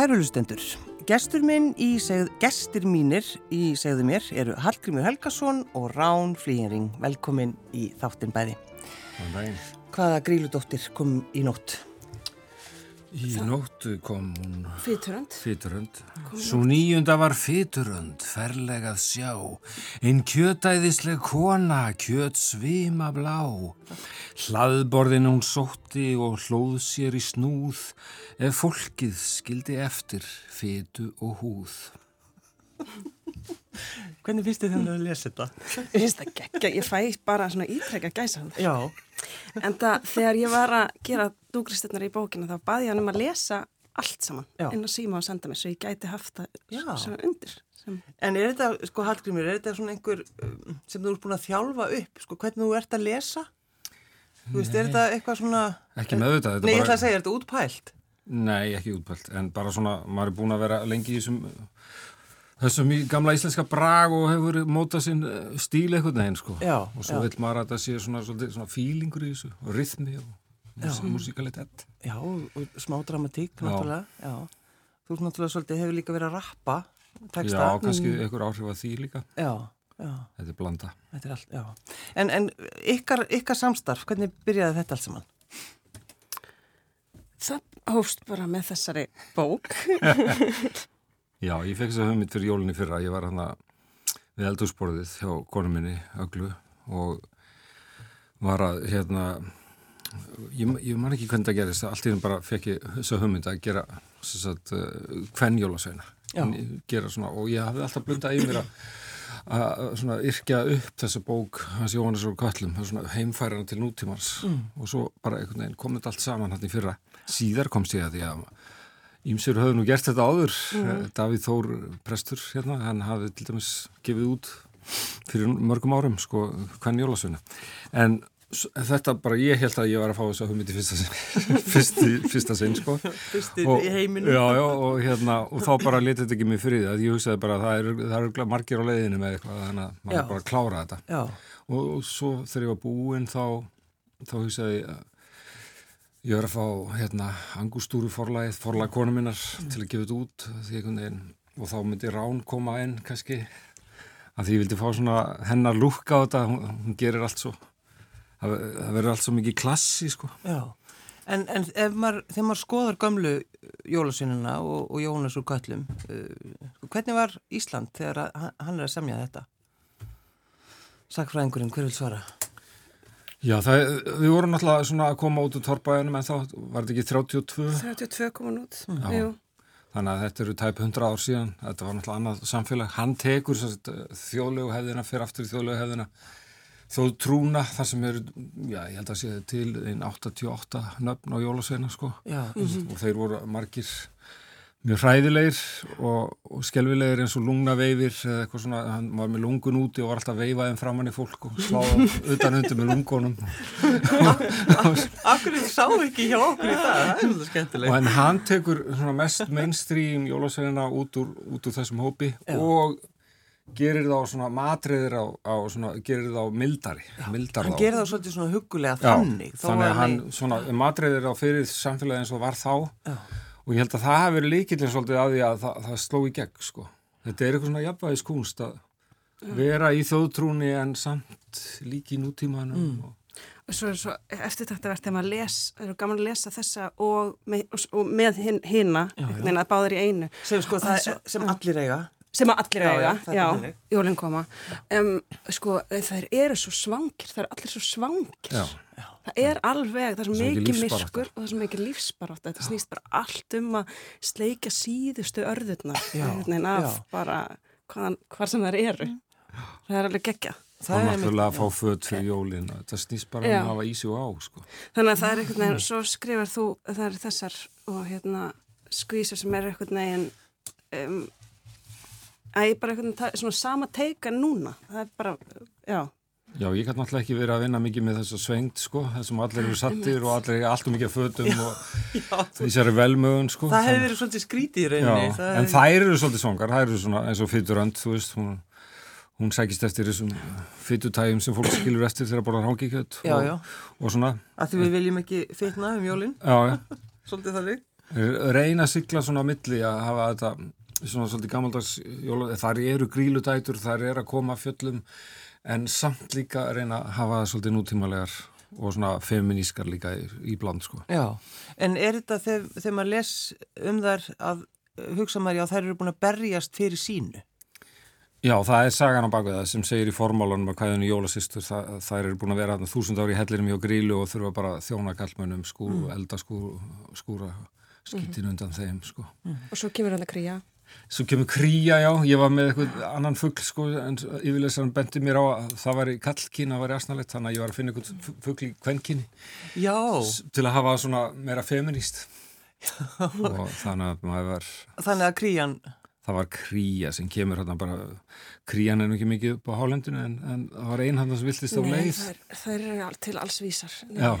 Kærulustendur, gestur segð, gestir mínir í segðu mér eru Hallgrímur Helgason og Rán Flýjering. Velkomin í þáttin bæði. Hvaða gríludóttir kom í nótt? Í nóttu kom hún. Fyturönd Fyturönd Svo nýjunda var fyturönd Ferlegað sjá. Einn kjötæðisleg kona Kjöt svima blá. Hlaðborðin hún sótti Og hlóð sér í snúð Ef fólkið skildi eftir Fytu og húð Hvernig finnst þið þennan að lesa þetta? Ég finnst það geggja, ég fæ bara svona ítrekka gæsa hann. Já. En það, þegar ég var að gera dúgristurnar í bókina þá baði ég hann um að lesa allt saman Já. inn á síma og senda mér svo ég gæti haft það svona undir. Sem, En er þetta, sko Hallgrímur, er þetta svona einhver um, sem þú ert búin að þjálfa upp? Sko hvernig þú ert að lesa? Þú veist, er þetta eitthvað svona... Ekki með þetta Nei, ég ætla að segja, er þetta útpælt? Nei, ekki útpælt En bara svona, maður er búin að vera lengi í þessum Þessum í gamla íslenska brag og hefur mótað sinn eh, stíl eitthvað neginn sko Já, og svo já. vil maður að það sé svona, svona, svona fílingur í þessu og rithmi og mús músikalitet Já, og smá dramatík, náttúrulega. Já. Þú ert náttúrulega svolítið, hefur líka verið að rappa texta. Já, kannski einhver áhrif að því líka Já, já, Þetta er blanda þetta er allt, já. En, en ykkar, ykkar samstarf, hvernig byrjaði þetta allt saman? það hófst bara með þessari bók. Já, ég fekk þess að hugmynd fyrir jólinni fyrra. Ég var hann við eldursporðið hjá konu minni, Öglu og var að hérna ég, ég man ekki hvernig það gerist allt í henni bara fekk ég þess að hugmynd að gera sagt, hvern jólasveina Já. gera svona og ég hafði alltaf blundað í mér að að svona yrkja upp þessa bók hans Jóhannes og Kallum, svona heimfærana til nútímans. Mm. og svo bara kom þetta allt saman hann í fyrra. Síðar komst ég að því að Ímsur höfðu nú gert þetta áður. Mm. Davíð Þór prestur hérna hann hafði til dæmis gefið út fyrir mörgum árum sko hvern jólasveina en þetta bara ég held að ég var að fá þess að hugmyndi fyrsta fyrsta sinn sko. Fyrstir í heiminum. já, já, og, hérna, og þá bara letið þetta ekki mig fyrir það ég hugsaði bara að það eru er margir á leiðinu með eitthvað þannig að maður bara klára þetta. Já, og, og svo þegar ég var búinn þá, þá hugsaði ég að ég var að fá hérna angustúru forlæð, forlæð konu minnar til að gefa þetta út veginn og þá myndi Rán koma inn kannski að því ég vildi fá svona hennar lúkka á þetta, hún, hún gerir allt svo það, verður allt svo mikið klassi sko já. En, en maður, þegar maður skoðar gömlu jólasynuna og, og Jónas úr Köllum, uh, hvernig var Ísland þegar hann- er að semja þetta? Sakfræðingurinn, hver vil svara? Já, það, við vorum náttúrulega svona að koma út úr torpaðunum en þá var þetta ekki 32 32 komin út. Já. Jú. Þannig að þetta eru tæp 100 ár síðan, þetta var náttúrulega annað samfélag. Hann tekur sagt, þjóðlegu hefðina, fyrir aftur í þjóðlegu hefðina, þjóðtrúna, þar sem eru, já, ég held að sé til einn 88 nöfn á jólasveina, sko. Já, Og þeir voru margir mjög hræðilegir og, og skelvilegir eins og lungnaveifir eða eitthvað svona, hann var með lungun úti og var alltaf veifaðin framann í fólk og sláða utan undir með lungunum. Akkur þið sá ekki hjá okkur í dag, það er svolítið Og skemmtilegt. en hann tekur svona mest mainstream jólasveinina út út úr þessum hópi Já. og gerir þá svona matriðir á, á svona, gerir þá mildari, mildar Hann þá. gerir það svolítið svona huggulega Já, þannig. þó þannig að hann svona matriðir á fyrir samfélagi eins og var þá Já. Og ég held að það hafi verið líkillin svolítið að því að það, það sló í gegn sko. Þetta er eitthvað svona jafnvægis kunst að vera í þjóðtrúni en samt líki í nútímanum Mm. og svo er svo eftir þetta verðt þegar maður les, það eru gaman að lesa þessa og með, og með hin, hina, Já, já. að báður í einu. sem sko það svo- sem allir eiga. sem að allir Já, eiga, já, já, jólinn koma um, sko, þær eru svo svangir það eru allir svo svangir Já. Það er alveg, það er svo mikið myrkur og það er svo mikið lífsbarátt þetta snýst bara allt um að sleika síðustu veginn af já. bara hvaðan, hvar sem þær eru. Það er alveg geggja Það og er náttúrulega að fá föt fyrir jólin. Þetta snýst bara um að hafa í sig og á sko. þannig að það er einhvern veginn, svo skrifar þú það eru þessar og hérna skvísar sem er einhvern veginn um, að ég bara einhvern veginn, svona sama teika núna. Það er bara, já Já, ég kann náttúrulega ekki verið að vinna mikið með þess að svengt, sko, þessum allir eru sattir og allir er alltaf mikið af fötum og Já, þú- þessari velmögun, sko. það hefði verið svolítið skrítið í Já, rauninni. það en þær eru svolítið svangar, þær eru svona eins og fyturönd, þú veist, hún, hún sækist eftir þessum fytutægjum sem fólk skilur eftir þegar borðar Já, og, já. og svona, Að því við viljum ekki fitna um jólinn, já, já, svolítið þannig. Reyna að sigla svona á milli að hafa þetta svona svolítið gammaldags þar eru gríludætur, þar er að koma fjöllum en samt líka að reyna að hafa það svolítið nútímalegar og svona feminískar líka í, í bland sko. Já, en er þetta þegar, þegar maður les um þær að hugsa maður já þær eru búin að berjast fyrir sínu? Já, það er sagan á bakvið það sem segir í formálunum að hvaðinu jólasistur það, þær eru búin að vera þúsund ári í hellirum hjá grílu og þurfa bara þjóna kallmönnum skúr mm. eldaskúr skúra skýtin mm. undan þeim sko. Mm. Og svo kemur hann að krýja Svo kemur kría, já, ég var með eitthvað annan fuggl, sko, en yfirleysarinn bendi mér á að það var í kallkín að vera asnalett, þannig að ég var að finna eitthvað fuggl í kvennkíni. Já. Til að hafa svona meira feminist. og þannig að maður var... Þannig að krían... Það var kría sem kemur hérna bara, krían er nú ekki mikið upp á hálendinu en, en það var einhandan sem viltist á leið. Nei, það eru til alls vísar. Nei. Já.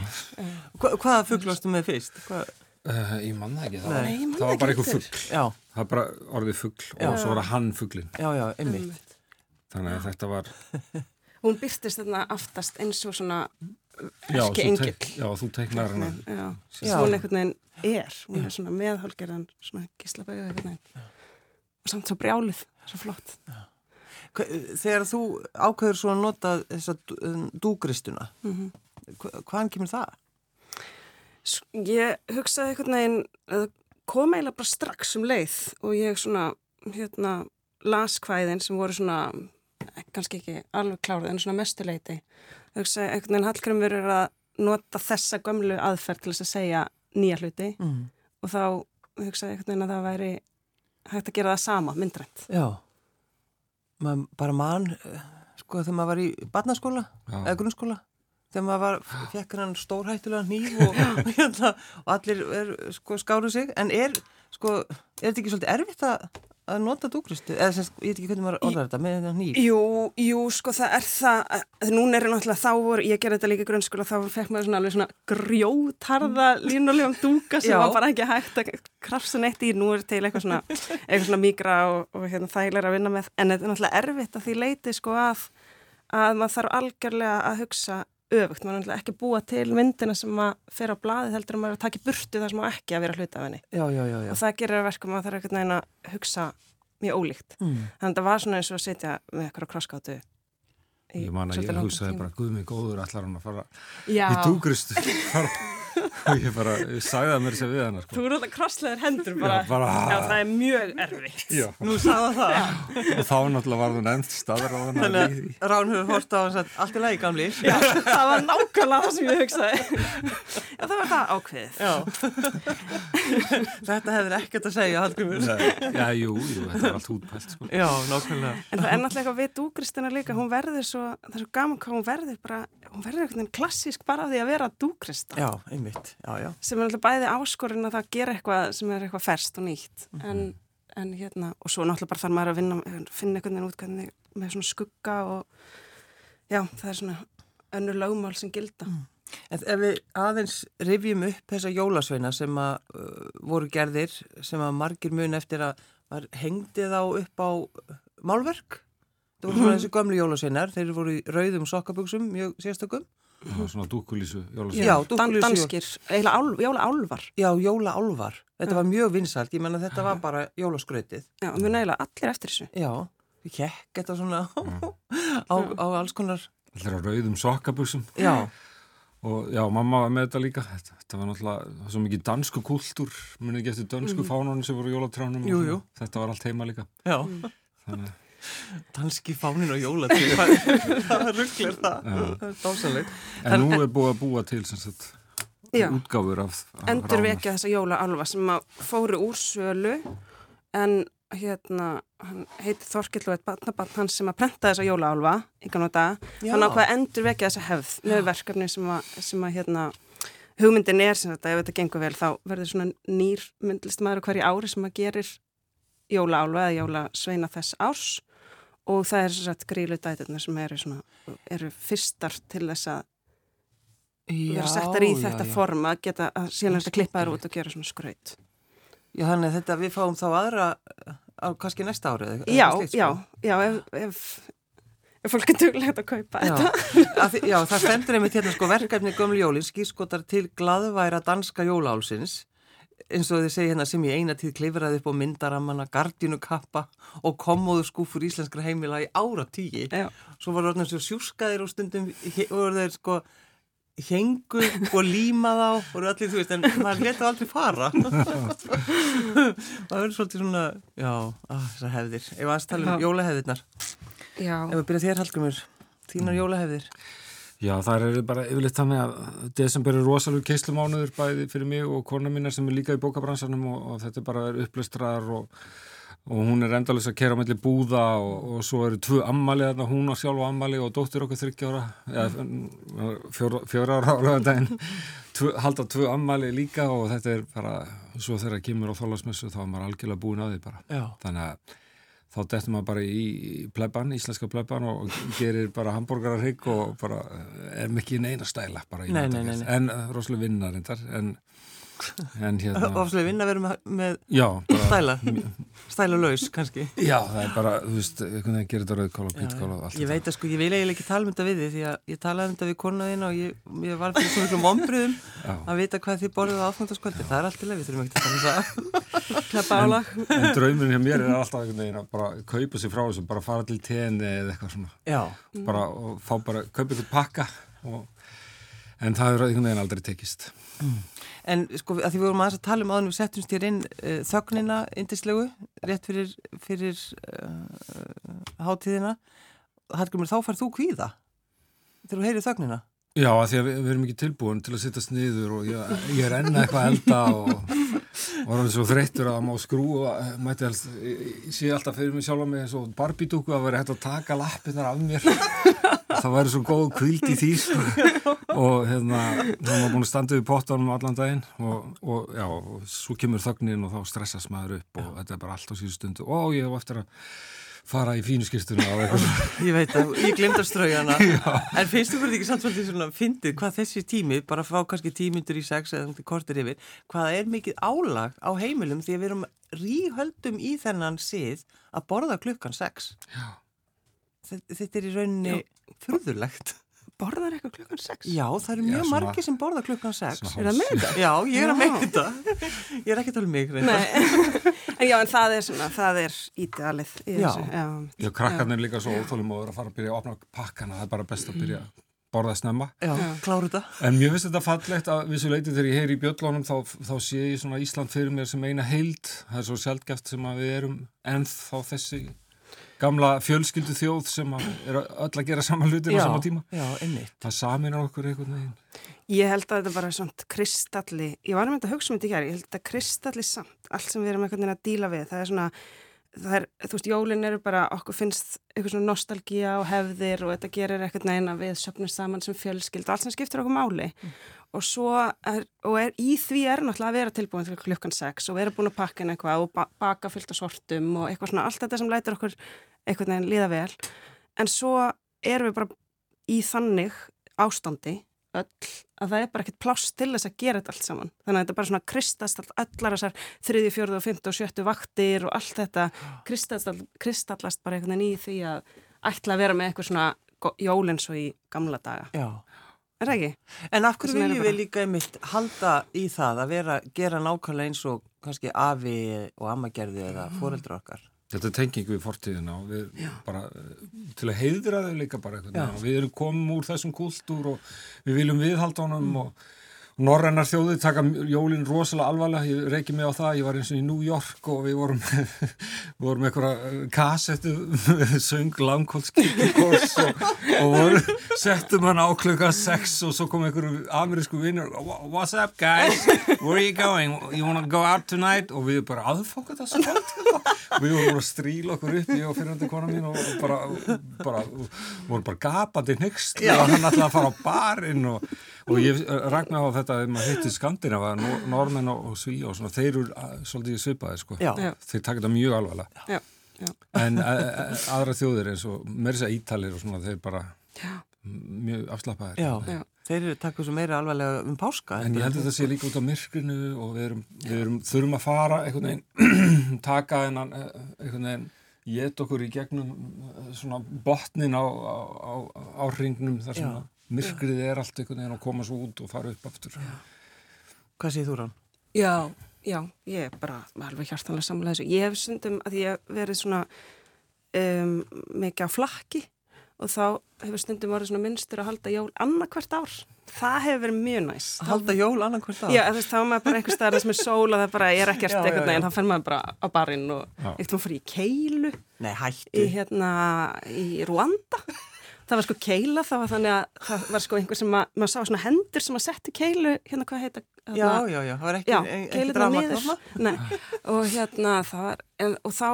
Hva, hvaða fuggl varstu með fyrst? Hvað? Uh, ég manna ekki, það, Nei, var, það var bara eitthvað fuggl það var bara orðið fuggl og svo var það hann fugglin já, já, einmitt. Þannig að þetta var hún byrtist þarna aftast eins og svona já, ekki engil já, þú teiknar hana. hún einhvern veginn er. Hún er svona meðhálgerðan svona gíslabæðu einhvern veginn. Og samt svo brjálið, svo flott. Þegar þú ákveður svo að nota þessa dúgristuna mm -hmm. hvaðan kemur það? Ég hugsaði einhvern veginn að koma eiginlega bara strax um leið og ég svona hérna las hvæðin sem voru svona kannski ekki alveg klárið en svona mestuleiti. Hugsaði einhvern veginn Hallgrimur er að nota þessa gömlu aðferð til þess að segja nýja hluti mm. og þá hugsaði einhvern veginn að það væri hægt að gera það sama, myndrænt. Já, Man, bara mann, eh, sko þegar maður var í barnaskóla eða grunnskóla þegar maður var, fekk hann stórhættulega nýf og, hérna, og allir er, sko, skáru sig. En er, sko, er þetta ekki svolítið erfitt að, að nota dúgristu eða sem, ég veit ekki hvernig maður orðar þetta með þetta nýf Jú, jú, sko það er það núna er náttúrulega þá voru, ég gerði þetta líka í grunnskóla þá fekk maður svona alveg svona grjótarða línulegum dúka sem Já. var bara ekki hægt að krafsa neitt í. Nú er til eitthvað svona, eitthvað svona migra og, og hérna, þægilega að vinna með. En þetta er náttúrulega erfitt að því leiti sko að að maður þarf algjörlega að hugsa öfugt, maður er náttúrulega ekki búa til myndina sem að fer á blaði heldur að maður er að taka burtu það sem á ekki að vera hluta af henni. Já, já, já, og það gerir að verkum að það er ekkert nægin að hugsa mjög ólíkt. Mm. þannig að það var svona eins og að setja með eitthvað krosskáttu Ég man að ég hugsaði bara, guð mig góður allar hann að fara í dúgristu og ég bara, ég sagði það mér sem við hann sko. Þú eru alltaf krosslegar hendur bara, já, bara. já, það er mjög erfitt. Já. Nú sagða það. Og þá náttúrulega var það nefnt staður á hann Þannig að Rán hefur hort á hans að allt er lægi gamli það var nákvæmlega það sem ég hugsaði. Já, það var það ákveðið. Þetta hefur ekkert að segja Hallgrimur Já, jú, jú, þetta var allt hútpælt sko. Já, nákvæmlega. En það er náttúrulega eitthvað við dúgristina líka, hún verður svo það er svo gaman hvað hún verður bara hún verður einmitt, já, já. Sem er alltaf bæði áskorinn að það gera eitthvað sem er eitthvað ferst og nýtt. Mm -hmm. en, en hérna, og svo náttúrulega bara þarf maður að vinna, finna einhvern veginn út hvernig, með svona skugga og já, það er svona önnur lögmál sem gilda. Mm. En ef við aðeins rifjum upp þessa jólasveina sem að uh, voru gerðir, sem að margir mun eftir að hengdi þá upp á málverk. Það voru svona þessi gömlu jólasveinar. Þeir voru í rauðum sokkaböksum mjög sérstökum svona dúkulísu jólasveina. Já, dúkulísu. Danskir, eiginlega jóla álvar. Já, jóla álvar. Þetta var mjög vinsalt, ég menna þetta var bara jólaskrautið. Já, við nægilega allir eftir þessu. Já, við kekk þetta svona á, á alls konar. Allir á rauðum sokkaböksum. Já. Og já, mamma var með þetta líka. Þetta, þetta var náttúrulega svo mikið dansku kúltúr, munið eftir dansku mm. fánunum sem voru jólatránum. Jú, jú. Þetta var allt heima líka. Já. Þannig Danski fánin og jólatrið það rugglir það, það er dásalegt En nú er búið að búa til sagt, útgáfur af, af Endur vekja þessa jólaálfa sem fóru úr sölu en hérna hann heiti Þorkill og eitt barnabarn hans sem að prenta þessa jólaálfa í kannu dag, hann ákvaði endur vekja þessa hefð með verkefni sem að, sem að hérna hugmyndin er sem þetta, ef þetta gengur vel þá verður svona nýr myndlist maður hverju ári sem að gerir jólaálfa eða jólasveina þess árs og það er svo að grílu dæturna sem eru, svona, eru fyrstar til þess að vera settar í þetta já, já. form að geta að síðan þetta klippa þér út og gera svona skraut Já, þannig að þetta við fáum þá aðra á kannski næsta árið Já, slíkt, sko. já, já ef, ef, ef fólk er duglegt að kaupa já. þetta að, Já, það stendur einmitt hérna sko verkefni Gömlu Jólin skýrskotar til gladværa danska jólálsins eins og þið segja hérna sem ég eina tíð klifraði upp á myndaramanna, gardjunukappa og komoðu skúfur íslenskra heimila í ára tígi. Svo var það svona sjúskaðir og stundum og þeir sko hengu og límað á og allir þú veist en maður leta aldrei fara. Það verður svolítið svona já, ah, þessar hefðir. Ef við aðstæðum um jólahefðirnar? Ef við byrja þér Hallgrimur, þínar jólahefðir. Já, það er bara yfirleitt þannig að desember er rosalega keislumánuður bæði fyrir mig og kona mínar sem er líka í bókabransanum og, og þetta er bara upplöstrar og, og hún er endalins að kera mellir búða og, og svo eru tvö ammali þarna, hún og sjálf ammali og dóttir okkur þryggjára, eða fjóra ára álega daginn, halda tvö ammali líka og þetta er bara, svo þegar það kemur á þólasmessu þá er maður algjörlega búin að því bara. Já. Þannig að þá dettum maður bara í plebban, íslenska plebban og gerir bara hambúrgararhygg og bara er mikið neina stæla bara í náttúrulega, en uh, rosalega vinnar en Ofslega vinna að vera með, með já, bara, stæla stæla laus kannski. Já, það er bara, þú veist, einhvern veginn gerir þetta rauðkál og pítkál og allt Ég veit að sko, ég vil eiginlega ekki tala um þetta við því því að ég talaði um þetta við konaðina og ég, ég var fyrir svona mjög ombriðum að vita hvað þið borðuð á áfnöndaskvöldi það er allt í leið, við þurfum ekki að tala um það. En, en draumurinn hjá mér er alltaf einhvern veginn að bara kaupa sér frá þessu bara fara til tenni eða eitthvað svona. Bara, og fá bara, kaupa ykkur pakka og, en það er einhvern veginn aldrei tekist. Mm. En sko að því við vorum aðeins að tala um áður við settum styr inn uh, þögnina indislegu rétt fyrir, fyrir uh, hátíðina. Hallgrimur, þá fær þú kvíða þegar þú heyrir þögnina. Já, að því að við, við erum ekki tilbúin til að sittast niður og ég, ég er enna eitthvað elda og það er svo þreyttur að maður skrú og mæti alls, ég sé alltaf fyrir mig sjálf á mig eins og barbídúku að vera hægt að taka lappinnar af mér það væri svo góð kvild í því sko. og hérna þá var búin að standa við pottanum allan daginn og, og já, og svo kemur þögnin og þá stressast maður upp og þetta er bara allt á síðu stundu og ég hef eftir að fara í fínu skýrstunum á eitthvað Ég veit að, ég glemd að strauja hana. En finnst þú verið ekki samt svolítið svona fyndið hvað þessi tími, bara fá kannski tímyndur í sex eða kortir yfir, hvað er mikið álag á heimilum því að við erum ríhöldum í þennan sið að borða klukkan sex? Þetta er í rauninni fyrðulegt borðar eitthvað klukkan 6? Já, það eru mjög margi sem borðar klukkan 6 Er það með þetta? Já, ég er að með þetta Ég er ekki að tala um mig en Já, en það er svona, það er ídealið Já, já, já krakkarnir líka svo óþólum og eru að fara að byrja að opna pakkana það er bara best að byrja að borða snemma. Já, kláru þetta. En mér finnst þetta fallegt að við svo leiti þegar ég heyri í bjöllónum þá, þá sé ég svona Ísland fyrir mér sem eina heild. Það er svo sjálfgeft sem að við erum en þá þessi gamla fjölskyldu þjóð sem er öll að gera saman hlutin á sama tíma. já, það saminar okkur einhvern veginn. Ég held að þetta bara er svona kristalli ég var með þetta að hugsa um þetta í hér ég held að þetta kristalli samt, allt sem við erum einhvern veginn að díla við það er svona, það er, þú veist, jólin eru bara, okkur finnst eitthvað svona nostalgía og hefðir og þetta gerir einhvern veginn að við söpnum saman sem fjölskyld og allt sem skiptir okkur máli. Mm. Og svo er, og er, í því er náttúrulega að vera tilbúin til klukkan 6 og vera búin að pakka inn eitthvað og baka fyllt á sortum og eitthvað svona, allt þetta sem lætir okkur einhvern veginn líða vel. En svo erum við bara í þannig ástandi öll að það er bara ekkert pláss til þess að gera þetta allt saman. Þannig að þetta bara svona kristast allar þessar þriði, fjörðu og fymtu og sjöttu vaktir og allt þetta kristast, kristallast bara einhvern veginn í því að ætla að vera með eitthvað svona jólinn svo í gamla daga. Já Er það ekki? En af hverju viljum við líka einmitt halda í það að vera, gera nákvæmlega eins og kannski afi og ammagerði eða foreldra okkar? Þetta er tenging við fortíðina og við Já. bara til að heiðra þau líka bara eitthvað. Við erum komum úr þessum kultúr og við viljum viðhalda honum mm. og Norrænar þjóðið taka jólinn rosalega alvarlega, ég reykja mig á það, ég var eins og í New York og við vorum við vorum eitthvað eh, kassettu söng langkólskipikors og, og voru, settum hann á klukka 6 og svo kom einhverju amerísku vinnur, what's up guys? Where are you going, you wanna go out tonight? Og við bara aðfokka það skótt við vorum að stríla okkur upp ég og fyrirhandi kona mín og bara, bara vorum bara gapandi nexst og hann ætlaði að fara á barinn og, og ég ragnar á þetta þetta ef maður hittir Skandinava, normenn og sví og svona, þeir eru svolítið svipaði sko. þeir taka þetta mjög alvarlega. Já, já. en a, a, aðra þjóðir eins og meirins að ítalir og svona, þeir bara mjög afslappaðir. Já, þeir eru takkuð svo meira alvarlega um páska En ég held að þetta sé líka út á myrkrinu og við, erum, við erum, þurfum að fara veginn, taka einhvern veginn get okkur í gegnum svona botnin á, á, á, á hringnum þar sem að myrkrið er allt einhvern veginn að koma svo út og fara upp aftur Hvað séð þú rann? Já, já, ég er bara alveg hjartanlega samlega þessu. Ég hef sundum að ég hef verið svona um, mikið á flakki og þá hefur stundum verið svona minnstur að halda jól annarkvært ár. Það hefur verið mjög næst. Að halda jól annarkvært ár? Já, veist, þá er maður bara einhver staðar sem er sól og það bara er ekkert eitthvað neginn, þá fer maður bara á barinn og eitthvað fyrir í keilu. Nei, hættu. Í hérna, í Rwanda það var sko keila, það var þannig að það var sko einhver sem að, maður sá svona hendur sem að setja keilu, hérna hvað heita hérna, Já, já, já, það var ekki, ekki drama og hérna það var, en, og þá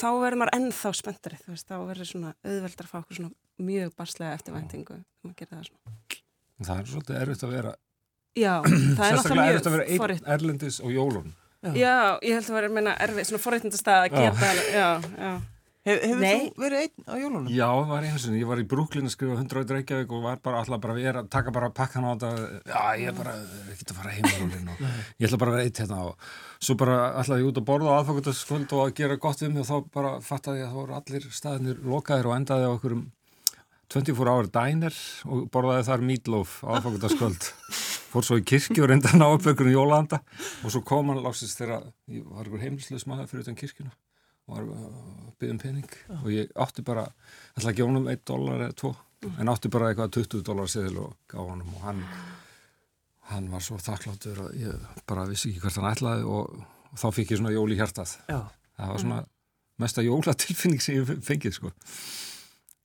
þá verður maður ennþá spenntari þú veist, þá verður svona auðveldar að fá okkur svona mjög barslega eftirvæntingu þegar maður gerir það svona. Það er svolítið erfitt að vera Já, það er alltaf mjög erfitt að vera einn erlendis og jólun Já. já, ég held að vera, meina, erfið, svona forreitnindastað að geta, já, já Hef, hefur Nei. þú verið einn á jólunum? Já, það var eins og ég var í Brooklyn að skrifa 100 Reykjavík og var bara alltaf bara að vera, taka bara pakkan á þetta, já ég er bara ekki að fara heim á jólun og ég ætla bara að vera eitt hérna og svo bara ætlaði ég út að borða á aðfangundaskvöld og að gera gott við mig og þá bara fattaði ég að það voru allir staðinir lokaðir og endaði á okkurum 24 ári dænir og borðaði þar meatloaf á aðfangundaskvöld fór svo í kirkju og reynda að ná upp var var að byggja um pening Já. og ég átti bara, ætla ekki ánum 1 dólar eða 2, mm. en átti bara eitthvað 20 dólar seðil og gá hann og hann hann var svo þakkláttur og ég bara vissi ekki hvert hann ætlaði og, og þá fikk ég svona jól í hjartað Já. það var svona mesta jólatilfinning sem ég fengið sko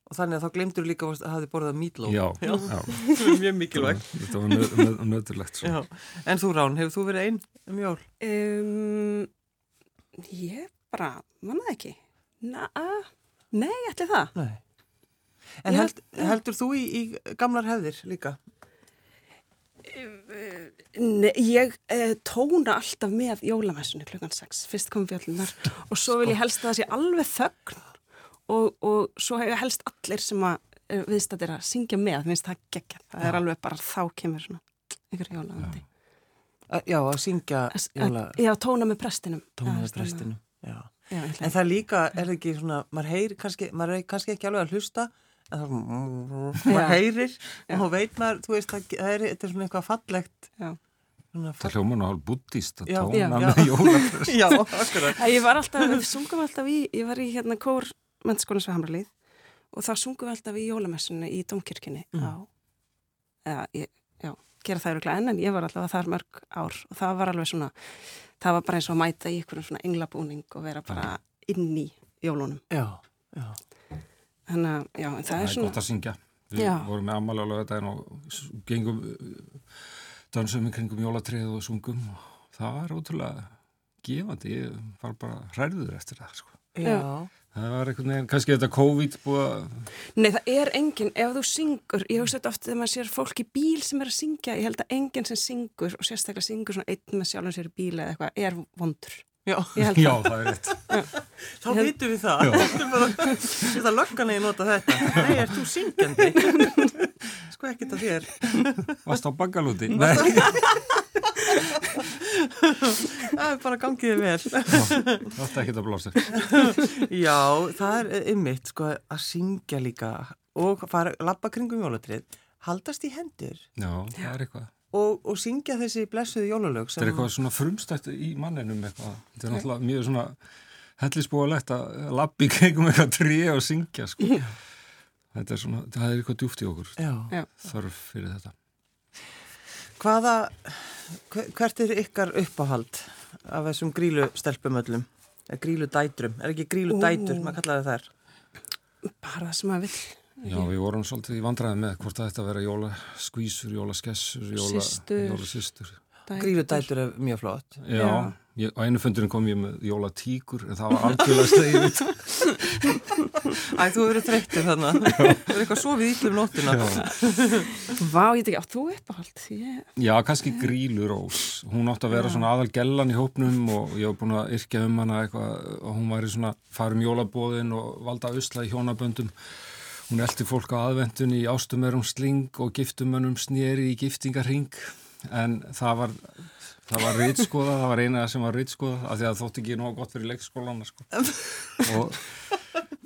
Og þannig að þá glemdur líka að það hefði borðað mítló. Já, já. Það er mjög mikilvægt. Þetta var nöð, nöð, nöðurlegt. En þú Rán, hefur þú verið einn um jól? Um, ég bara, manna ekki? Na, nei, ætli það. Nei. En held, heldur þú í, í gamlar hefðir líka? Nei, ég eh, tóna alltaf með jólamessunni klukkan 6, fyrst komum við allir og svo vil ég helst að það sé alveg þögn. Og, og svo hefur helst allir sem að eh, viðstættir að syngja með, minnst það geggja það er alveg bara þá kemur svona ykkur jólamandi Já, að syngja jóla... Já, tóna með prestinum. Tóna með prestinum Já. Já, en það líka er ekki svona, maður heyrir kannski, maður er kannski ekki alveg að hlusta en það er maður heyrir og þá veit maður, þú veist, það er, þetta er svona eitthvað fallegt. Fall... Það hljóman á hálf buddhist að tóna með jólaprest Já, akkurat. Ég var alltaf, við sungum alltaf í, ég var í hérna kór mennskónins við Hamralið og þá sungum við alltaf í jólamessunni í Dómkirkini mm. á, eða, ég, já, gera það eru enn en ég var alltaf þar mörg ár og það var alveg svona það var bara eins og að mæta í einhvern svona englabúning og vera bara inn í jólunum. Já, já. Þannig að, já, það, það er svona Það er gott að syngja. Við já. vorum með ammali alveg þetta og gengum dansum í kringum jólatrið og sungum og það var ótrúlega gefandi, ég var bara hræður eftir það, sko. Já Það var einhvern veginn, kannski þetta COVID búið að... Nei, það er enginn, ef þú syngur, ég hugsa þetta ofta þegar maður sér fólk í bíl sem er að syngja, ég held að enginn sem syngur og sérstaklega syngur svona einn með sjálfum sér í bíl eða eitthvað, er vondur. Já, Já það er rétt. Þá held... vitum við það. Þetta er löggan að ég nota þetta. Nei, er þú syngjandi? Sko ekki þetta þér. Vast á bakalúti? Nei. Það er bara gangiðið vel. Það er ekki að blása. Já, það er ymmit sko, að syngja líka og fara lappa kringum jólatrið haldast í hendur. Já, það er eitthvað. Og, og syngja þessi blessuði jólalög Það er eitthvað svona frumstætt í manninum eitthvað. þetta er náttúrulega mjög svona hellisbúalegt að lappi kringum eitthvað trí og syngja sko. þetta er svona, það er eitthvað djúft í okkur. Já. þarf fyrir þetta. Hvaða hvert er ykkar uppáhald af þessum grílu stelpumöllum grílu dætrum, er ekki grílu dætur maður kallaði þær? Bara það sem maður vill. Já, við vorum svolítið í vandræði með hvort það að vera jólaskvísur, jólaskessur jólasistur Grílu dætur. Er mjög flott. Já, Já. Ég, á einu fundurinn kom ég með jólatíkur en það var algjörlega slegið Æ, þú hefur verið þreyttir þannig Það er eitthvað svo við ítlum nóttina. Vá, ég ekki, átt þú uppáhald? Yeah. Já, kannski Grílurós Hún átt að vera svona aðal gellan í hópnum og ég hef búin að yrkja um hana eitthvað og hún væri svona farum jólabóðin og valda usla í hjónaböndum. Hún eldi fólk á aðvendun í ástumerum sling og giftumönum snýri í giftingarhing en það var það var rýtskoða, það var eina sem var rýtskoða af því að þótt ekki nóg gott fyrir leikskólana sko. og,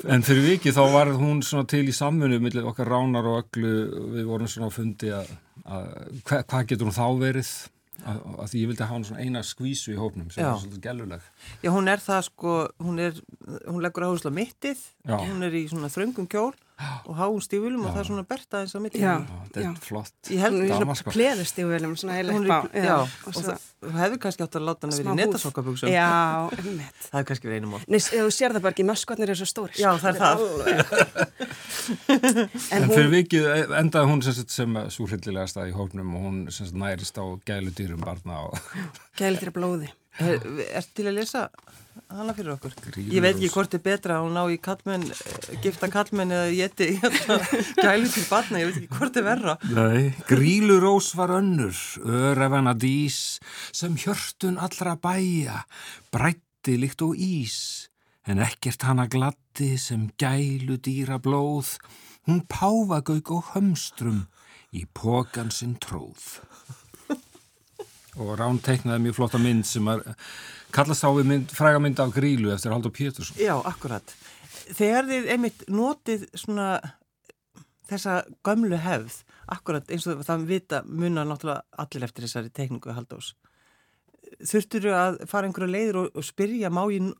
en fyrir viki þá var hún til í samfunnu millir okkar ránar og öllu. Við vorum svona á fundi að, að hvað hva getur hún þá verið? Að, að því ég vildi hafa hann svona eina skvísu í hópnum sem Já. er svolítið gæluleg Já, hún er það sko, hún er, hún leggur áherslu á mittið, Já. hún er í svona þröngum kjól og háum stífulum og það er svona berta eins á mittið. Já. Já, þetta er flott Ég held- er svona sko. svona heila Hún upp á. er, í- já, og, og það, hefur kannski átt að láta hana smá verið í húð. netasokkabuxum. Já, einmitt. Það er kannski verið einum mál. Nei, þú sér það bara ekki, möskvarnir eru svo stóri. Já, það er það. En fyrir vikið endaði hún sem, svo hryllilegast að í hópnum og hún nærist á gæludýrum barna og þér blóði. Er, er til að lesa hana fyrir okkur? Grímur Ég veit ekki hvort er betra að hún ná í kallmenn, eh, gifta kallmenn eða geti gælu til batna, ég veit ekki hvort er verra. Nei, Grílurós var önnur, örefana dís, sem hjörtun allra bæja, brætti líkt og ís, en ekkert hana gladdi sem gælu dýra blóð, hún páfagauk og hömstrum í pókan sinn tróð. Og Rán teiknaði mjög flotta mynd sem er, kallast á við mynd, fræga mynd af Grílu eftir Haldur Pétursson. Já, akkurat. Þegar þið einmitt notið svona þessa gömlu hefð, akkurat eins og það vita munar náttúrulega allir eftir þessari teikningu Haldós. Þurftur að fara einhverju leiður og, og spyrja, má ég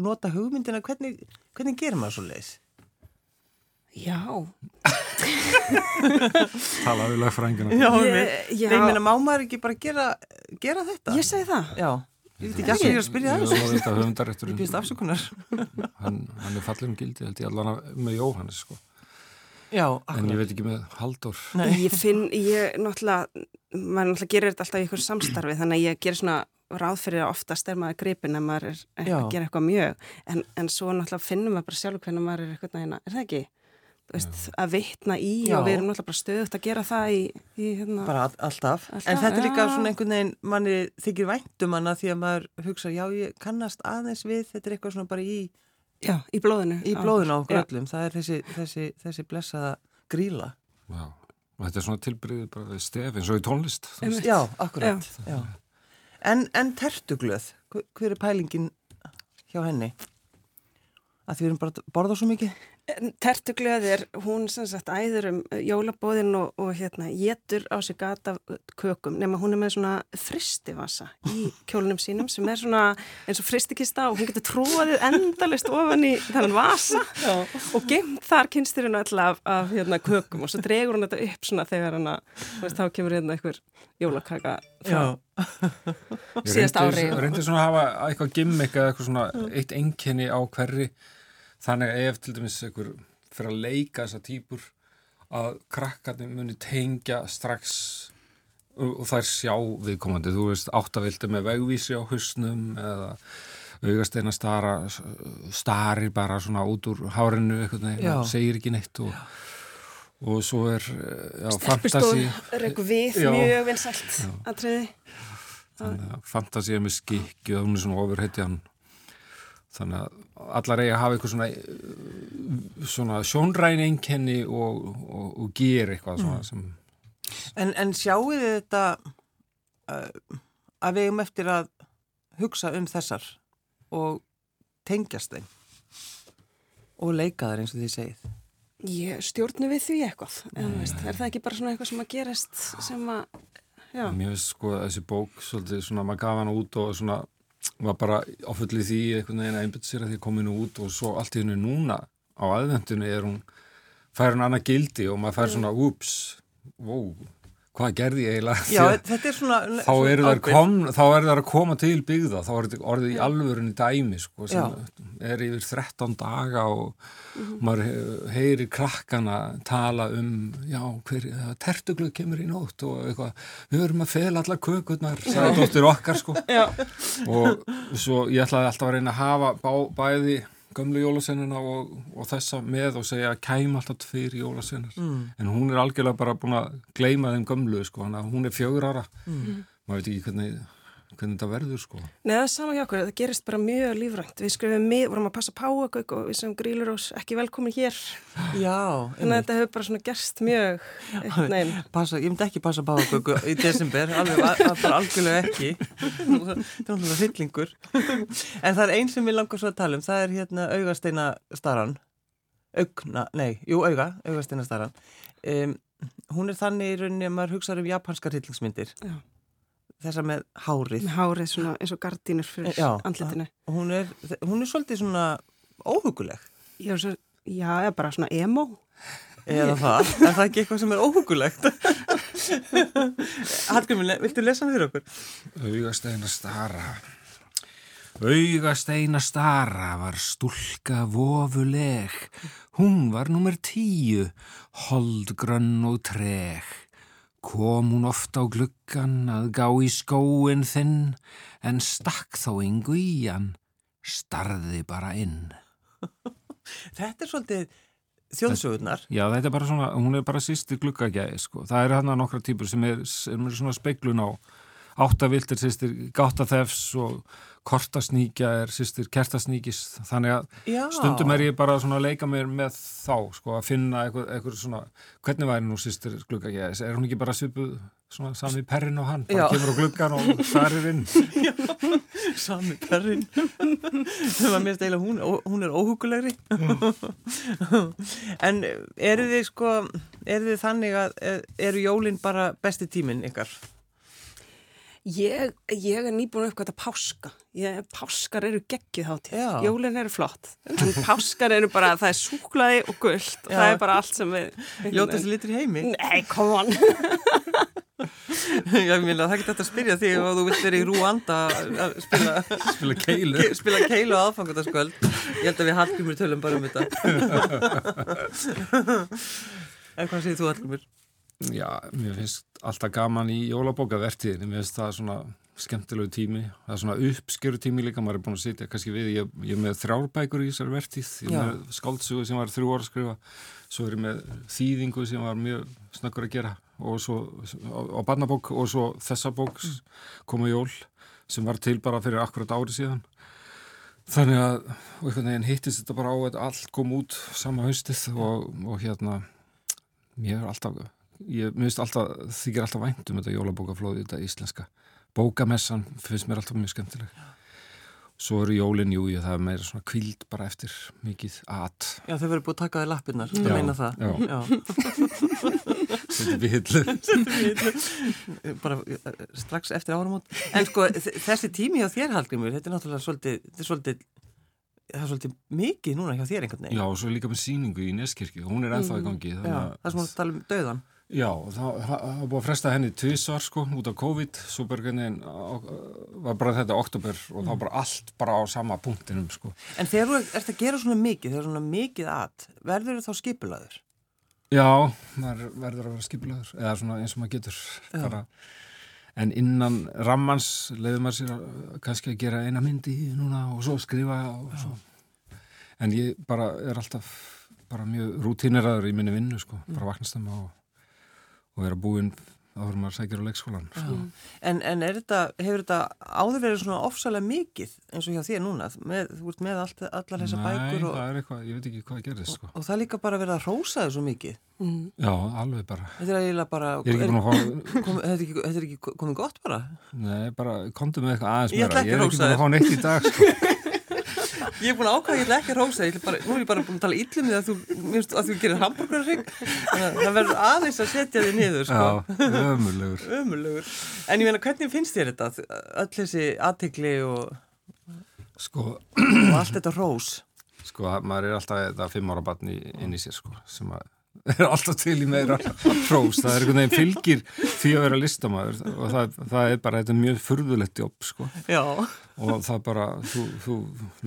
nota hugmyndina, hvernig, hvernig gerir maður svo leiðis? Já. Talaði lagfrængina. Já, Ég- já. Nei, ég meina, má maður ekki bara gera, gera þetta? Ég segi það. Já, ég veit ekki að ég er að spyrja það Ég höfundarétturinn. býst afsökunar. hann, hann er fallin gildi held ég allan með Jóhannes sko. Já, en ég veit ekki með Halldór Nei. Ég finn, ég náttúrulega, maður náttúrulega gerir þetta alltaf í ykkur samstarfi, þannig að ég gerir svona ráð fyrir að oftast er maður gripin ef maður er að gera eitthvað mjög, en, en svo náttúrulega finnum maður bara sjálf hvernig maður er eitthvað nægina, er það ekki? Veist, að vitna í Já. og við erum náttúrulega bara stöðugt að gera það í, í hérna, Bara all, alltaf. Alltaf, En þetta er líka já. svona einhvern veginn, manni þykir væntum hana því að maður hugsa, já, ég kannast aðeins við, þetta er eitthvað svona bara í, já, í blóðinu. í blóðinu á okkur Já. öllum. Það er þessi, þessi, þessi blessaða gríla. Já. og þetta er svona tilbyrðið bara við stef eins og í tónlist. Einmitt. Já, akkurat. Já. En, en tertuglöð, hver- er pælingin hjá henni? Að því við erum bara að borða svo mikið? Tertuglöðir, hún sem sagt æður um jólabóðin og, og hérna getur á sig gata kökum nema hún er með svona fristivasa í kjólunum sínum sem er svona eins og fristikista og hún getur trúaðið endalist ofan í þennan vasa Já. og geimt þar kynsturinn öll af, af hérna, kökum og svo dregur hún þetta upp svona þegar hann að, þá kemur hérna einhver jólakaka frá Ég síðast ári. reyndi svona að hafa eitthvað gimmick eða eitthvað svona eitt enkenni á hverri þannig ef til dæmis einhver fyrir að leika þessa típur að krakkarnir muni tengja strax og, þær sjá viðkomandi, þú veist áttavildi með vegvísi á husnum eða augasteina stara starir bara svona út úr hárinu eitthvað og segir ekki neitt og, og svo er fantasi reyku við Já. mjög vinsælt atriði. þannig að fantasi er með skikki og hún er svona ofurhetjan. Þannig að allar eiga að hafa eitthvað svona eh, svona sjónræni einkenni og, og, og gera eitthvað svona sem En, en sjáu þið þetta uh, að við um eftir að hugsa um þessar og tengjast þeim og leika þær eins og þið segið. Ég stjórnu við því eitthvað, en, veist, er það ekki bara svona eitthvað sem að gerist sem að, já, mér finnst sko þessi bók svolítið svona maður gaf hana út og svona var bara áfullið því einhvern veginn að einbjönd sér að því kominu út og svo allt í hennu núna á aðvendunni er hún fær hún annað gildi og maður fær svona úps, wow, hvað gerði ég eiginlega? Já, að- þetta er svona... þá eru þær að koma til byggða, þá er þetta orðið í alvörunni dæmi sko, sem er yfir 13 daga og maður he- heyrir krakkana tala um já, hver, tertuglu kemur í nótt og eitthvað, við verum að fela allar kökurnar, sagði dóttir okkar sko. Já, og svo ég ætlaði alltaf að reyna að hafa bá, bæði gömlu jólasennina og, og þessa með og segja að kæm alltaf tveir jólasennar mm. en hún er algjörlega bara búin að gleyma þeim gömlu sko, hún er fjögur ára mm. maður veit ekki hvernig, hvernig þetta verður sko Nei, það er sama hjá okkur, það gerist bara mjög lífrænt. Við skrifum mið, vorum að passa páagauk og við sem grílur ós ekki velkomin hér. Já, Þannig að þetta hefur bara svona gerst mjög, nein, Passa, ég myndi ekki passa báðagöku í desember, alveg, al- bara algjörlega ekki. Það er náttúrulega fyllingur. En það er einn sem við langar svo að tala um, það er hérna augasteina staran. Augna, nei, jú, auga, augasteina staran. Um, hún er þannig í rauninni að maður hugsaður um japanskar hryllingsmyndir. Já. Þessa með hárið. Með hárið svona eins og gardínur fyrir já, andletinu. Hún er, hún er svolítið svona óhuguleg. Já, svo, já, bara svona emo. Eða það, er það ekki eitthvað sem er óhugulegt? Hallgrimmi, viltu lesa það fyrir okkur? Augasteina stara Augasteina stara var stúlka vofuleg Hún var nummer tíu, holdgrönn og treg Kom hún oft á gluggan að gá í skóin þinn En stakk þó yngu í hann, starði bara inn Þetta er svolítið þjóðsögurnar. Já, þetta er bara svona, hún er bara sýstir gluggagæði, sko. Það er hann að nokkra típur sem er, er svona speiklun á áttaviltir sýstir gáttaþefs og kortasníkja er sýstir kertasníkis. Þannig að Já. stundum er ég bara að leika mér með þá, sko, að finna eitthvað, eitthvað svona, hvernig væri nú sýstir gluggagæðis? Er hún ekki bara svipuð svona sami perrin á hann? Bara Já. kemur á gluggan og farir inn. Já, sami perrin. Það var mér stæla, hún, hún er óhugulegri. en eru þið sko, eru þið þannig að eru jólinn bara besti tíminn ykkar? Ég, ég er nýbúin að uppgöta páska. Ég, páskar eru geggið hátíð. Jólinn eru flott. En páskar eru bara, það er súklaði og gullt. Og það er bara allt sem við... Ljótast litur í heimi? Nei, come on. Já, ég meina, það getur þetta að spyrja þig og þú vilt vera í Rúanda að spila... Spila keilu. Spila keilu á aðfangatasköld. Ég held að við halkjum í tölum bara um þetta. En hvað segir þú allmur? Já, mér finnst alltaf gaman í jólabókavertiðin, mér finnst það svona skemmtilegu tími, það er svona uppskeru tími líka, maður er búin að sitja kannski við, ég, ég er með þrjárbækur í þessar vertið, ég er með skáltsugu sem var þrjú orð að skrifa, svo er ég með þýðingu sem var mjög snakkur að gera. Og svo á, á barnabók og svo þessa bók koma jól sem var til bara fyrir akkurat ári síðan. Þannig að einhvern veginn hittist þetta bara á að allt kom út sama haustið og, og hérna, mér er alltaf ég myndist alltaf, þykir alltaf vænt um þetta jólabókaflóði, þetta íslenska bókamessan finnst mér alltaf mjög skemmtileg. Svo eru jólin, jú, ég, það er meira svona kvild bara eftir mikið at. Já, þau verður búið að taka það í lappinnar, þú meina það. Já, já. Settum við hillu. Settum við hillu. Bara eh, strax eftir árum en sko, þessi tími hjá þér Hallgrimur, þetta er náttúrulega svolítið, þetta er svolítið það er svolítið mikið núna hjá þér einhvern veginn. Já, og svo líka með síningu í Neskirkju, hún er ennþá í gangi Já, það er svona að tala um döðan Já, það var búið að fresta henni tvísvar sko út af COVID, svo börgunin var bara þetta oktober og mm. þá bara allt bara á sama punktinum sko. En þegar þú ert að gera svona mikið, þegar svona mikið að, verður þú þá skipulaður? Já, maður verður að vera skipulaður, eða svona eins og maður getur bara, en innan rammans leiður maður sér að kannski að gera eina myndi núna og svo skrifa og svo. En ég bara er alltaf bara mjög rútíneraður í minni vinnu sko, mm. bara vaknast það maður og og vera búinn áður maður sækir á leikskólan sko. En, en þetta, hefur þetta áður verið svona ofsalega mikið eins og hjá þér núna? Með, þú ert með allt, allar þessa Nei, bækur Nei, það er eitthvað, ég veit ekki hvað gerðist sko. og, og það líka bara verið að rósa svo mikið. Mm. Já, alveg bara. Þetta er bara er er, kom, Þetta er ekki, ekki komið gott bara? Nei, bara komdu með eitthvað aðeins meira. Ég er ekki búin að fá neitt í dag sko Ég er búin að ákvæða, ég ætla ekki að rósa, bara, nú er ég bara búin að tala íllum því að þú, að þú gerir hambúrgarring, það verður aðeins að setja þig niður, sko. Já, ömurlegur. ömurlegur. En ég meina, hvernig finnst þér þetta, öll þessi aðtikli og, sko, og allt þetta rós? Sko, maður er alltaf þetta fimm ára barni inn í sér, sko, sem að er alltaf til í meira hrós, það er einhvern veginn fylgir því að vera listamæður og það, það er bara, þetta er mjög furðulegt jobb sko. Já. og það bara, þú, þú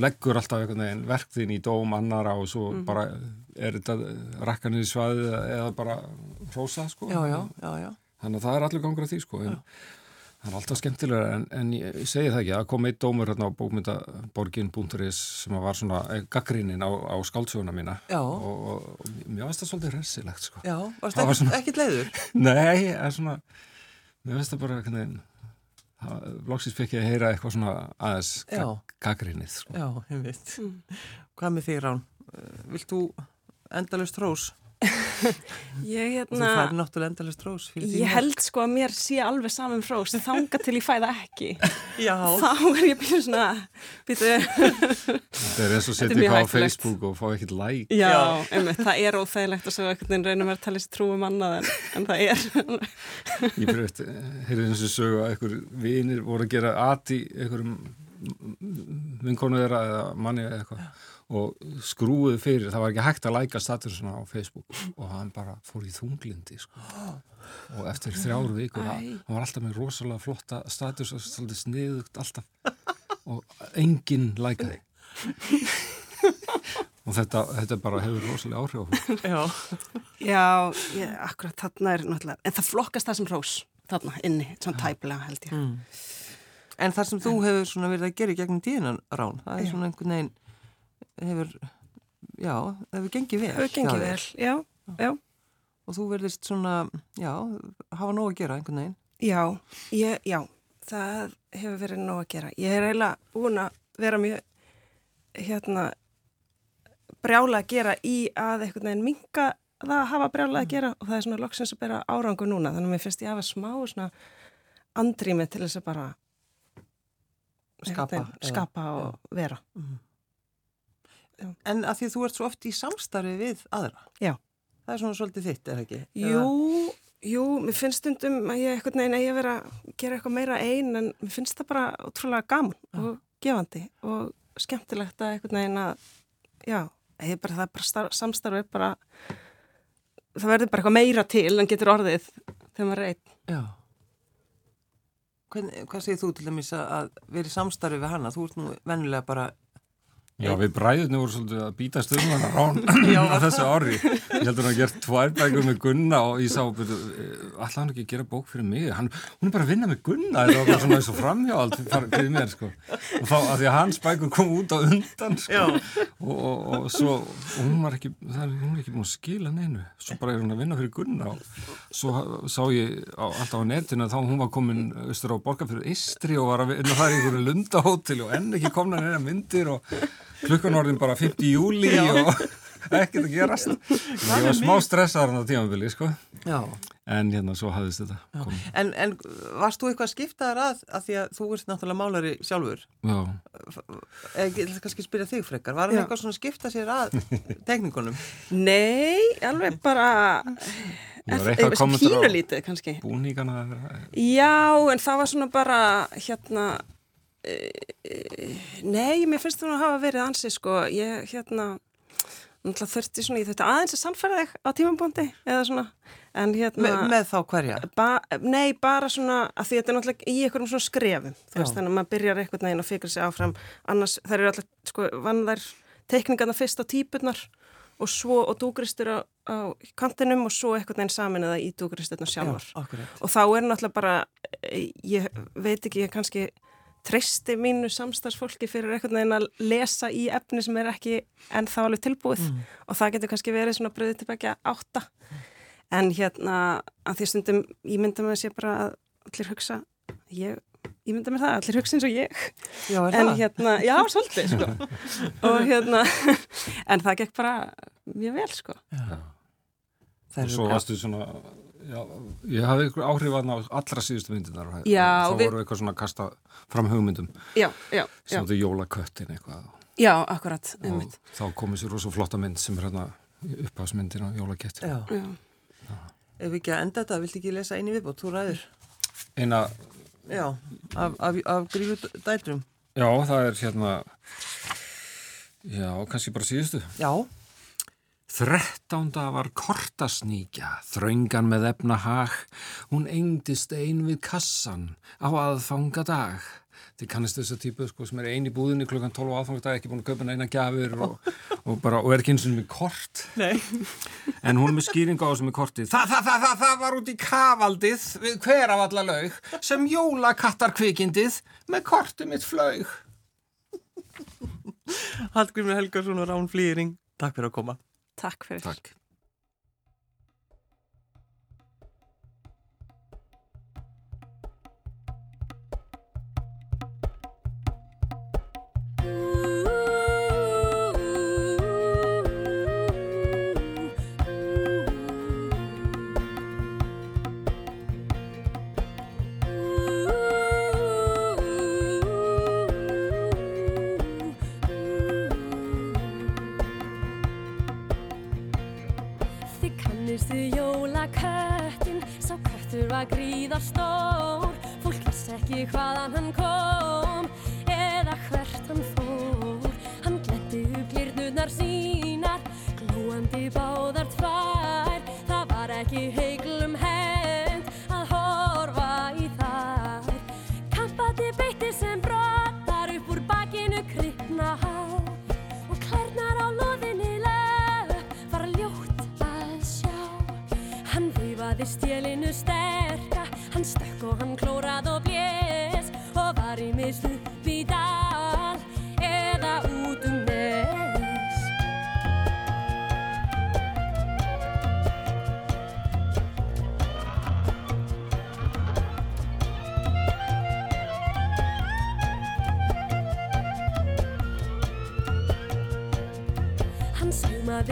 leggur alltaf einhvern veginn verkðin í dóm annara og svo mm. bara er þetta rakkanir í svaðið eða bara hrósa sko. Já, já, þannig að það er allir gangur af því sko. En Það er alltaf skemmtilega en, en ég segi það ekki að kom eitt dómur hérna á bókmyndaborgin.is sem var svona gaggrínin á, á skáldsöguna mína og, og, og mér finnst það svolítið resilegt sko. Já, varst það ekkert, ekkert leiður? Nei, er svona mér finnst það bara loksist fekk ég að heyra eitthvað svona aðeins gaggrínið sko. Já, ég veit. Hvað með þig Rán? Vilt þú endalust hrós? ég hérna... Þú fær náttúrulega endalist rós Ég held sko að mér sé alveg saman um rós þanga til ég fæða ekki. Já. Þá er ég byrjuð svona Það er eins og setja ykkur á Facebook og fá ekkert like. Já, einmitt, það er óþægilegt að svo einhvern veginn reynum að tala sér trúum annað en, en það er. Ég fyrir eftir, heyrði eins og sögu að einhver vinir voru að gera aði einhverjum vinkonu þeirra eða manni eða eitthvað og skrúið fyrir, það var ekki hægt að læka statusuna á Facebook. Og hann bara fór í þunglindi sko. og eftir þrjáru vikur hann var alltaf með rosalega flotta status og svolítið sniðugt alltaf. Og enginn lækaði. Og þetta, þetta bara hefur rosalega áhrif Já, Já ég, akkurat þarna er náttúrulega, en það flokkast það sem rós þarna inni, svona tæplega held ég. Mm. En þar sem þú hefur svona verið að gera í gegnum tíðinan rán, það er svona einhvern veginn hefur, já, hefur gengið vel. Hefur gengið vel, já, já. Og þú verðist svona, já, hafa nóg að gera einhvern veginn. Já, ég, já, það hefur verið nóg að gera. Ég er eiginlega búin að vera mjög, hérna, brjála að gera í að einhvern veginn minga það að hafa brjála að gera og það er svona loksins að bera árangu núna. Þannig að mér finnst ég að hafa smá svona andrými til þess að bara skapa, skapa og vera. Mm. Já. En að því þú ert svo oft í samstarfi við aðra. Já. Það er svona svolítið þitt, er það ekki? Jú, jú, mér finnst stundum að ég eitthvað neina að vera að gera eitthvað meira einn en mér finnst það bara útrúlega gaman já. og gefandi og skemmtilegt að eitthvað neina, já, bara, það er bara starf, samstarfi, bara, það verður bara eitthvað meira til en getur orðið þegar maður er einn. Já. Hvern, hvað segir þú til dæmis að vera í samstarfi við hana? Þú ert nú vennilega bara Já, við bræðinu vorum svolítið að býta stundum hann á þessu ári. Ég heldur hann að gera tvær bækur með Gunna og ég sá, alltaf hann ekki að gera bók fyrir mig. Hann, hún er bara að vinna með Gunna, þetta var bara svona eins og framhjáld fyrir mér, sko. Og þá, að því að hans bækur kom út á undan, sko. Og, og, og svo, og hún var ekki, það er, hún er ekki búin að skila neinu. Svo bara er hún að vinna fyrir Gunna og svo sá ég á, alltaf á netinu að þá hún var komin austur á borgarfyrir Istri og var að vinna þar í einhverju lundahótel og enn ekki komna neina myndir og klukkan orðin bara 50 júli og ekkert að gerast. Ég var smá stressaður á tímafili sko. en hérna svo hafðist þetta en, en varst þú eitthvað skiptaðar að, að því að þú ert náttúrulega málari sjálfur? Já. Ég vil kannski spyrja þig frekar. Var það eitthvað svona skipta sér að tekningunum? Nei, alveg bara pínulítið kannski. búníkana já, en það var svona bara hérna Nei, mér finnst það að hafa verið ansi sko, ég hérna þurfti svona, ég þurfti aðeins að sannfæra þig á tímambóndi eða svona en hérna Me, Með þá hverja? Ba, nei, bara svona að því þetta er náttúrulega í einhverjum svona skrefum þú veist, þannig að maður byrjar einhvern veginn að fikra sig áfram. Annars, það eru alltaf, sko, vanðar teikningarna fyrst á típunar og svo, og dúgristur á, á kantinum og svo einhvern veginn samin eða í dúgristurna sjálfur Já, og þá er náttúrulega bara ég veit ekki, ég kannski treysti mínu samstagsfólki fyrir einhvern veginn að lesa í efni sem er ekki en þá alveg tilbúið mm. og það getur kannski verið svona bröðið tilbækja átta en hérna að því stundum ég mynda þess að ég bara allir hugsa ég, ég mynda með það, allir hugsa eins og ég já, en hérna, já, svolítið sko. og hérna en það gekk bara mjög vel sko já. og svo varstu svona Já, ég hafði ykkur áhrif að ná allra síðustu myndinar og þá voru eitthvað svona að kasta fram hugmyndum. Já, já, sem þetta jólaköttin eitthvað Já, akkurat og þá komið sér rosa flotta mynd sem er hérna upphavsmyndin á jólakettin Já, ef við ekki að enda þetta? Vilti ekki lesa eini viðbót, þú ræður. Eina Já, af, af, af grífut dætrum. Já, það er hérna Já, kannski bara síðustu. Já Þrettánda var kortasníkja, þraungan með efna hag, hún engdist ein við kassan á aðfanga dag. Þið kannist þess að típu sko, sem er ein í búðinni klukkan 12 á aðfangadag, ekki búin að köpa neina gafir og, og, bara, og er ekki eins og með kort. Nei. En hún með skýringa á þessum með kortið. Þa, það, það, það, það var út í kavaldið við hver af alla laug sem jólakattar kvikindið með kortið mitt flaug. Hallgrimur Helgarsson og Rán Flýring, takk fyrir að koma. Takk fyrir. Takk. gríðarstór Fólk vissi ekki hvaðan hann kom Eða hvert hann fór. Hann gletti upp glirnunar sínar Glóandi báðar tvær. Það var ekki heiklu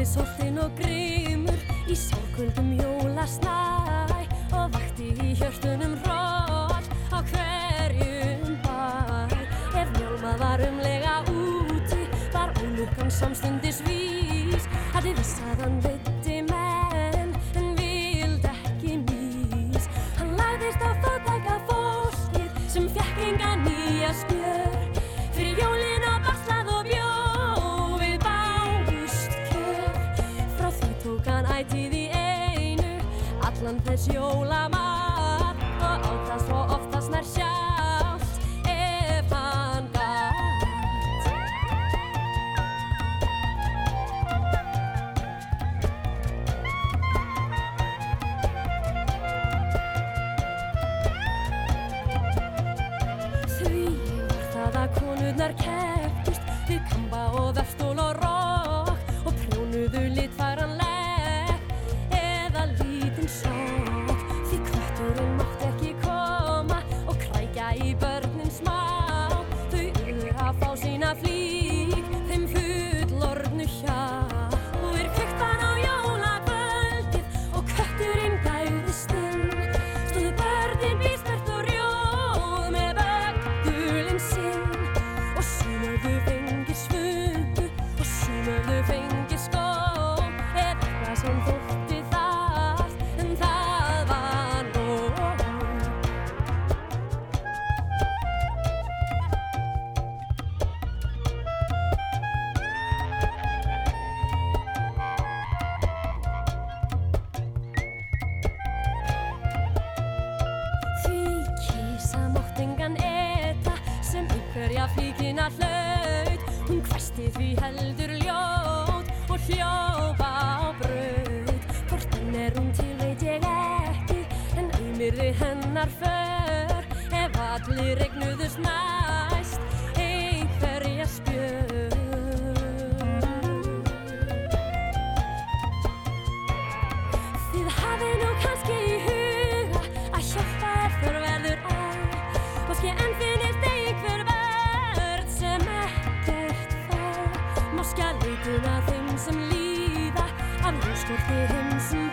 Hauðsóttin og grímur í sárkvöldum jólasnæ og vakti í hjörtunum róll á hverjum bæ. Ef hjálma var umlega úti var ólukan samstundis vís að þið vissaðan veit allan þess jólamat. Og áttast og oftast nær sjá could him.